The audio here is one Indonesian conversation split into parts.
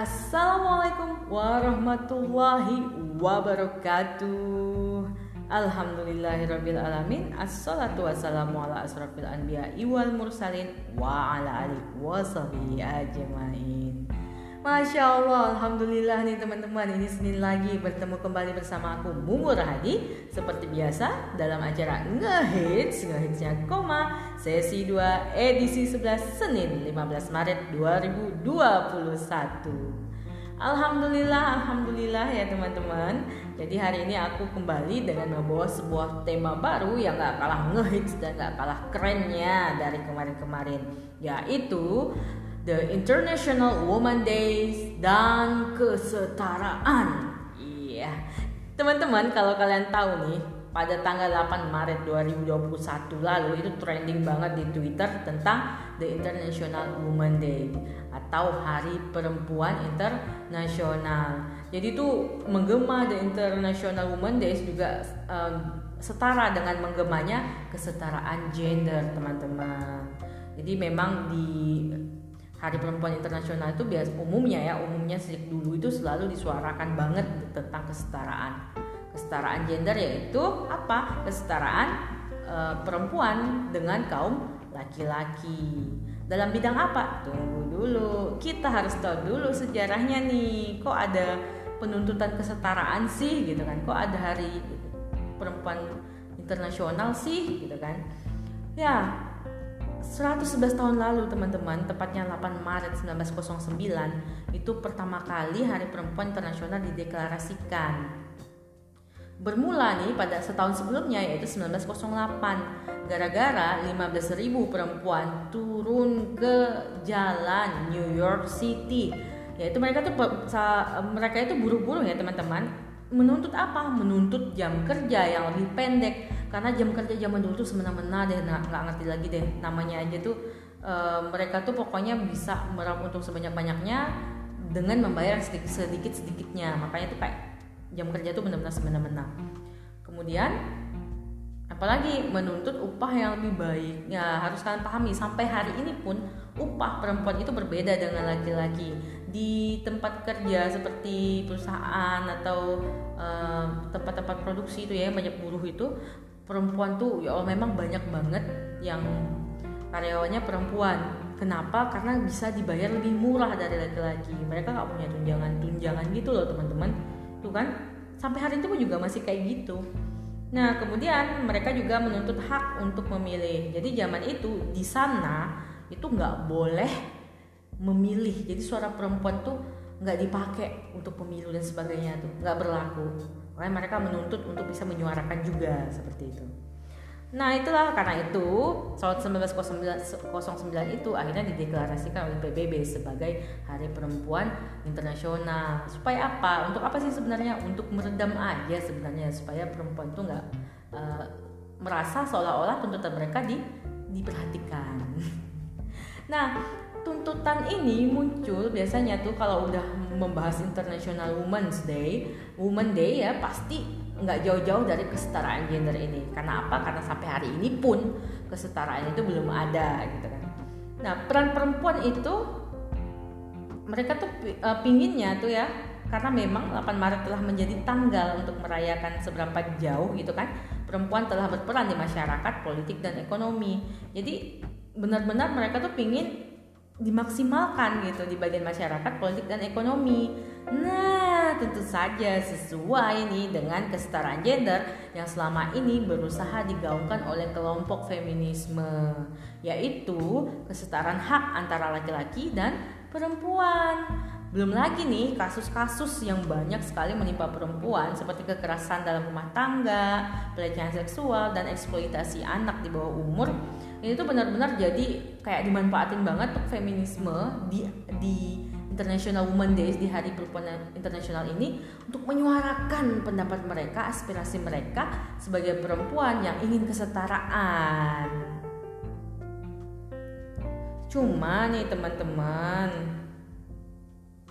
Assalamualaikum warahmatullahi wabarakatuh. Alhamdulillahirabbil alamin Assalatu wassalamu ala asrafil anbiya wal mursalin wa ala alihi washabihi ajmain. Masya Allah, Alhamdulillah nih teman-teman. Ini Senin lagi bertemu kembali bersama aku Mumu Rahadi. Seperti biasa dalam acara Ngehits Ngehitsnya Koma Sesi 2 edisi 11 Senin 15 Maret 2021 Alhamdulillah, Alhamdulillah ya teman-teman Jadi hari ini aku kembali dengan membawa sebuah tema baru Yang gak kalah ngehits dan gak kalah kerennya dari kemarin-kemarin Yaitu The International Women Days dan kesetaraan. Iya. Teman-teman, kalau kalian tahu nih, pada tanggal 8 Maret 2021 lalu itu trending banget di Twitter tentang The International Women Day atau Hari Perempuan Internasional. Jadi itu menggema The International Women Days juga um, setara dengan menggemanya kesetaraan gender, teman-teman. Jadi memang di Hari Perempuan Internasional itu biasa umumnya ya umumnya sejak dulu itu selalu disuarakan banget tentang kesetaraan kesetaraan gender yaitu apa? Kesetaraan e, perempuan dengan kaum laki-laki. Dalam bidang apa? Tunggu dulu. Kita harus tahu dulu sejarahnya nih. Kok ada penuntutan kesetaraan sih gitu kan? Kok ada hari perempuan internasional sih gitu kan? Ya 111 tahun lalu teman-teman, tepatnya 8 Maret 1909, itu pertama kali Hari Perempuan Internasional dideklarasikan. Bermula nih pada setahun sebelumnya yaitu 1908, gara-gara 15.000 perempuan turun ke jalan New York City. Yaitu mereka tuh mereka itu buru-buru ya teman-teman, menuntut apa? Menuntut jam kerja yang lebih pendek. Karena jam kerja zaman dulu tuh semena-mena deh nggak ngerti lagi deh namanya aja tuh. E, mereka tuh pokoknya bisa meraup untuk sebanyak-banyaknya dengan membayar sedikit sedikitnya makanya tuh kayak jam kerja tuh benar-benar semena-mena. Kemudian apalagi menuntut upah yang lebih baik. Ya harus kalian pahami sampai hari ini pun upah perempuan itu berbeda dengan laki-laki. Di tempat kerja seperti perusahaan atau eh, tempat-tempat uh, produksi itu ya banyak buruh itu perempuan tuh ya Allah memang banyak banget yang karyawannya perempuan. Kenapa? Karena bisa dibayar lebih murah dari laki-laki. Mereka nggak punya tunjangan tunjangan gitu loh teman-teman tuh kan. Sampai hari itu pun juga masih kayak gitu. Nah kemudian mereka juga menuntut hak untuk memilih. Jadi zaman itu di sana itu nggak boleh memilih. Jadi suara perempuan tuh nggak dipakai untuk pemilu dan sebagainya tuh. Nggak berlaku. Makanya mereka menuntut untuk bisa menyuarakan juga seperti itu. Nah itulah karena itu tahun 1909 itu akhirnya dideklarasikan oleh PBB sebagai Hari Perempuan Internasional. Supaya apa? Untuk apa sih sebenarnya? Untuk meredam aja sebenarnya supaya perempuan tuh nggak uh, merasa seolah-olah tuntutan mereka di, diperhatikan. nah tuntutan ini muncul biasanya tuh kalau udah membahas International Women's Day, Women Day ya pasti nggak jauh-jauh dari kesetaraan gender ini. Karena apa? Karena sampai hari ini pun kesetaraan itu belum ada gitu kan. Nah peran perempuan itu mereka tuh uh, pinginnya tuh ya karena memang 8 Maret telah menjadi tanggal untuk merayakan seberapa jauh gitu kan perempuan telah berperan di masyarakat, politik dan ekonomi. Jadi benar-benar mereka tuh pingin dimaksimalkan gitu di bagian masyarakat, politik dan ekonomi. Nah, tentu saja sesuai nih dengan kesetaraan gender yang selama ini berusaha digaungkan oleh kelompok feminisme, yaitu kesetaraan hak antara laki-laki dan perempuan. Belum lagi nih kasus-kasus yang banyak sekali menimpa perempuan seperti kekerasan dalam rumah tangga, pelecehan seksual, dan eksploitasi anak di bawah umur ini tuh benar-benar jadi kayak dimanfaatin banget tuh feminisme di di International Women Days di Hari Perempuan Internasional ini untuk menyuarakan pendapat mereka, aspirasi mereka sebagai perempuan yang ingin kesetaraan. Cuma nih teman-teman,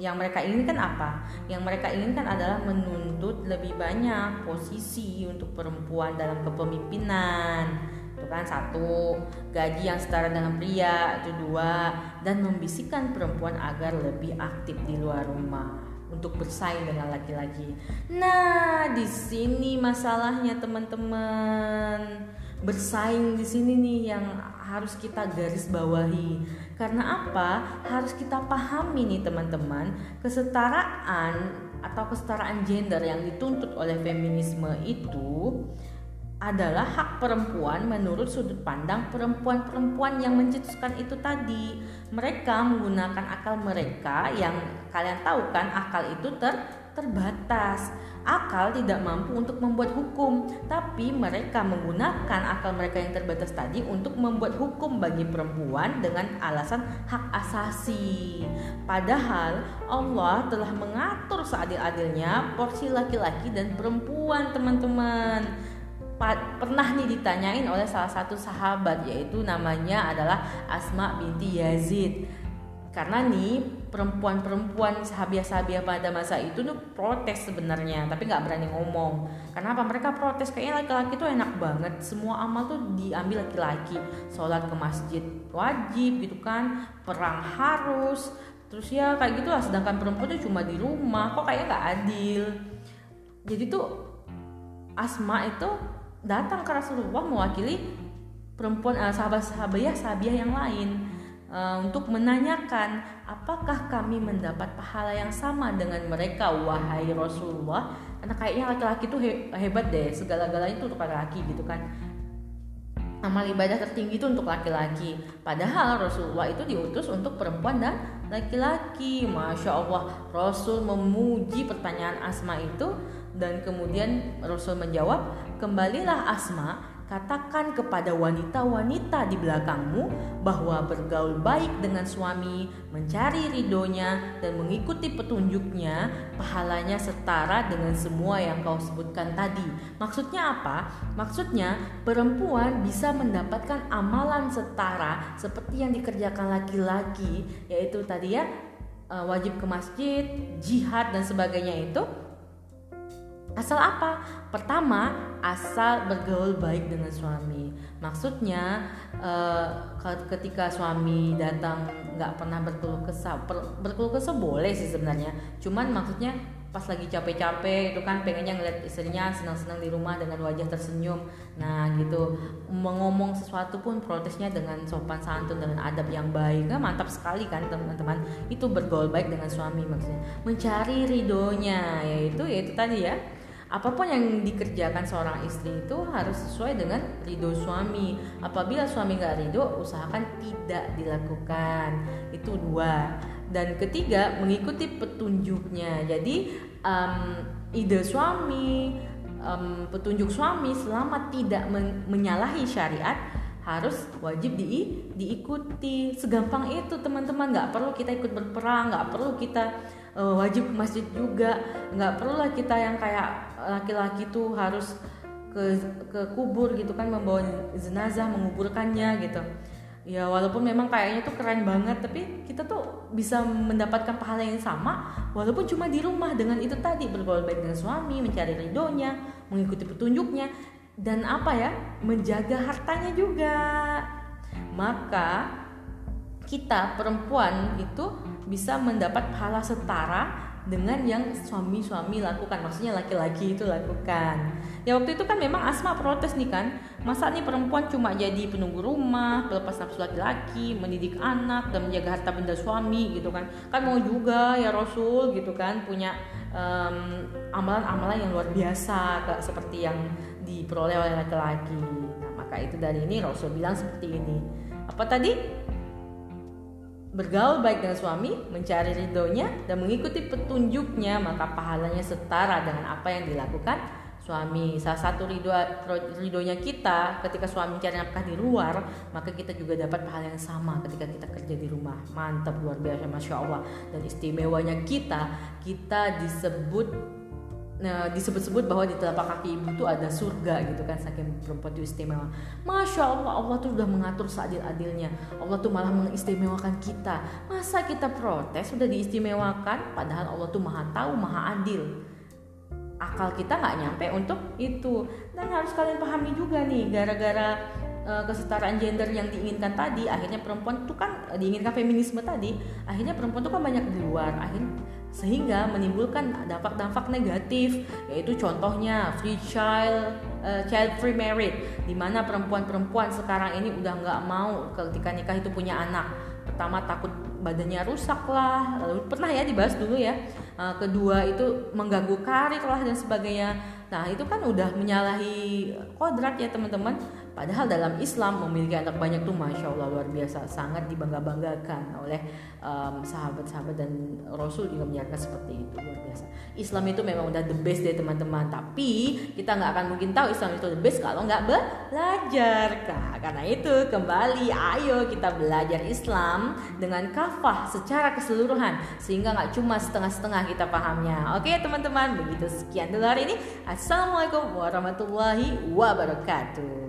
yang mereka inginkan apa? Yang mereka inginkan adalah menuntut lebih banyak posisi untuk perempuan dalam kepemimpinan kan satu gaji yang setara dengan pria itu dua dan membisikkan perempuan agar lebih aktif di luar rumah untuk bersaing dengan laki-laki. Nah, di sini masalahnya teman-teman. Bersaing di sini nih yang harus kita garis bawahi. Karena apa? Harus kita pahami nih teman-teman, kesetaraan atau kesetaraan gender yang dituntut oleh feminisme itu adalah hak perempuan menurut sudut pandang perempuan-perempuan yang mencetuskan itu tadi. Mereka menggunakan akal mereka yang kalian tahu kan akal itu ter terbatas. Akal tidak mampu untuk membuat hukum, tapi mereka menggunakan akal mereka yang terbatas tadi untuk membuat hukum bagi perempuan dengan alasan hak asasi. Padahal Allah telah mengatur seadil-adilnya porsi laki-laki dan perempuan, teman-teman pernah nih ditanyain oleh salah satu sahabat yaitu namanya adalah Asma binti Yazid. Karena nih perempuan-perempuan sahabiah-sahabiah pada masa itu tuh protes sebenarnya tapi nggak berani ngomong. Karena apa mereka protes kayaknya laki-laki tuh enak banget. Semua amal tuh diambil laki-laki. Sholat ke masjid wajib gitu kan perang harus. Terus ya kayak gitulah sedangkan perempuan tuh cuma di rumah kok kayaknya nggak adil. Jadi tuh Asma itu datang ke Rasulullah mewakili perempuan uh, sahabat-sahabiah sahabiah yang lain. Uh, untuk menanyakan apakah kami mendapat pahala yang sama dengan mereka? Wahai Rasulullah karena kayaknya laki-laki itu he hebat deh segala-galanya itu untuk laki-laki gitu kan. Amal ibadah tertinggi itu untuk laki-laki. Padahal Rasulullah itu diutus untuk perempuan dan laki-laki. Masya Allah Rasul memuji pertanyaan Asma itu dan kemudian Rasul menjawab, "Kembalilah Asma, katakan kepada wanita-wanita di belakangmu bahwa bergaul baik dengan suami, mencari ridhonya dan mengikuti petunjuknya, pahalanya setara dengan semua yang kau sebutkan tadi." Maksudnya apa? Maksudnya perempuan bisa mendapatkan amalan setara seperti yang dikerjakan laki-laki, yaitu tadi ya eh, wajib ke masjid, jihad dan sebagainya itu Asal apa? Pertama, asal bergaul baik dengan suami. Maksudnya, uh, ketika suami datang nggak pernah berkeluh kesah, berkeluh kesah boleh sih sebenarnya. Cuman maksudnya pas lagi capek-capek itu kan pengennya ngeliat istrinya senang-senang di rumah dengan wajah tersenyum. Nah gitu. Mengomong sesuatu pun protesnya dengan sopan santun dengan adab yang baik. Nah, mantap sekali kan teman-teman. Itu bergaul baik dengan suami maksudnya. Mencari ridhonya yaitu yaitu tadi ya apa pun yang dikerjakan seorang istri itu harus sesuai dengan ridho suami. Apabila suami nggak ridho usahakan tidak dilakukan. Itu dua. Dan ketiga mengikuti petunjuknya. Jadi um, ide suami um, petunjuk suami selama tidak men menyalahi syariat harus wajib di diikuti. Segampang itu teman-teman. Nggak perlu kita ikut berperang nggak perlu kita uh, wajib ke masjid juga. Nggak perlu lah kita yang kayak laki-laki tuh harus ke ke kubur gitu kan membawa jenazah menguburkannya gitu. Ya walaupun memang kayaknya tuh keren banget tapi kita tuh bisa mendapatkan pahala yang sama walaupun cuma di rumah. Dengan itu tadi bergaul baik dengan suami mencari ridhonya mengikuti petunjuknya dan apa ya? Menjaga hartanya juga. Maka kita perempuan itu bisa mendapat pahala setara dengan yang suami-suami lakukan. Maksudnya laki-laki itu lakukan. Ya waktu itu kan memang Asma protes nih kan. Masa nih perempuan cuma jadi penunggu rumah pelepas nafsu laki-laki mendidik anak dan menjaga harta benda suami gitu kan. Kan mau juga ya Rasul gitu kan punya um, amalan-amalan yang luar biasa seperti yang diperoleh oleh laki-laki nah maka itu dari ini Rasul bilang seperti ini apa tadi bergaul baik dengan suami, mencari ridhonya, dan mengikuti petunjuknya, maka pahalanya setara dengan apa yang dilakukan suami. Salah satu ridho ridhonya kita ketika suami mencari nafkah di luar, maka kita juga dapat pahala yang sama ketika kita kerja di rumah. Mantap luar biasa, masya Allah. Dan istimewanya kita, kita disebut nah, disebut-sebut bahwa di telapak kaki ibu itu ada surga gitu kan saking perempuan itu istimewa. Masya allah allah tuh udah mengatur seadil-adilnya. Allah tuh malah mengistimewakan kita. Masa kita protes sudah diistimewakan padahal allah tuh maha tahu maha adil. Akal kita nggak nyampe untuk itu. Dan harus kalian pahami juga nih gara-gara uh, kesetaraan gender yang diinginkan tadi akhirnya perempuan itu kan diinginkan feminisme tadi akhirnya perempuan itu kan banyak di luar. Akhirnya sehingga menimbulkan dampak-dampak negatif yaitu contohnya free child uh, child free marriage di mana perempuan-perempuan sekarang ini udah nggak mau ketika nikah itu punya anak. Pertama takut badannya rusak lah lalu pernah ya dibahas dulu ya. Uh, kedua itu mengganggu karir lah dan sebagainya. Nah itu kan udah menyalahi kodrat ya teman-teman Padahal dalam Islam memiliki anak banyak tuh masya Allah luar biasa, sangat dibangga banggakan oleh sahabat-sahabat dan Rasul juga menyarankan seperti itu luar biasa. Islam itu memang udah the best deh teman-teman, tapi kita nggak akan mungkin tahu Islam itu the best kalau nggak belajar kak. Karena itu kembali, ayo kita belajar Islam dengan kafah secara keseluruhan sehingga nggak cuma setengah-setengah kita pahamnya. Oke teman-teman, begitu sekian dulu hari ini. Assalamualaikum warahmatullahi wabarakatuh.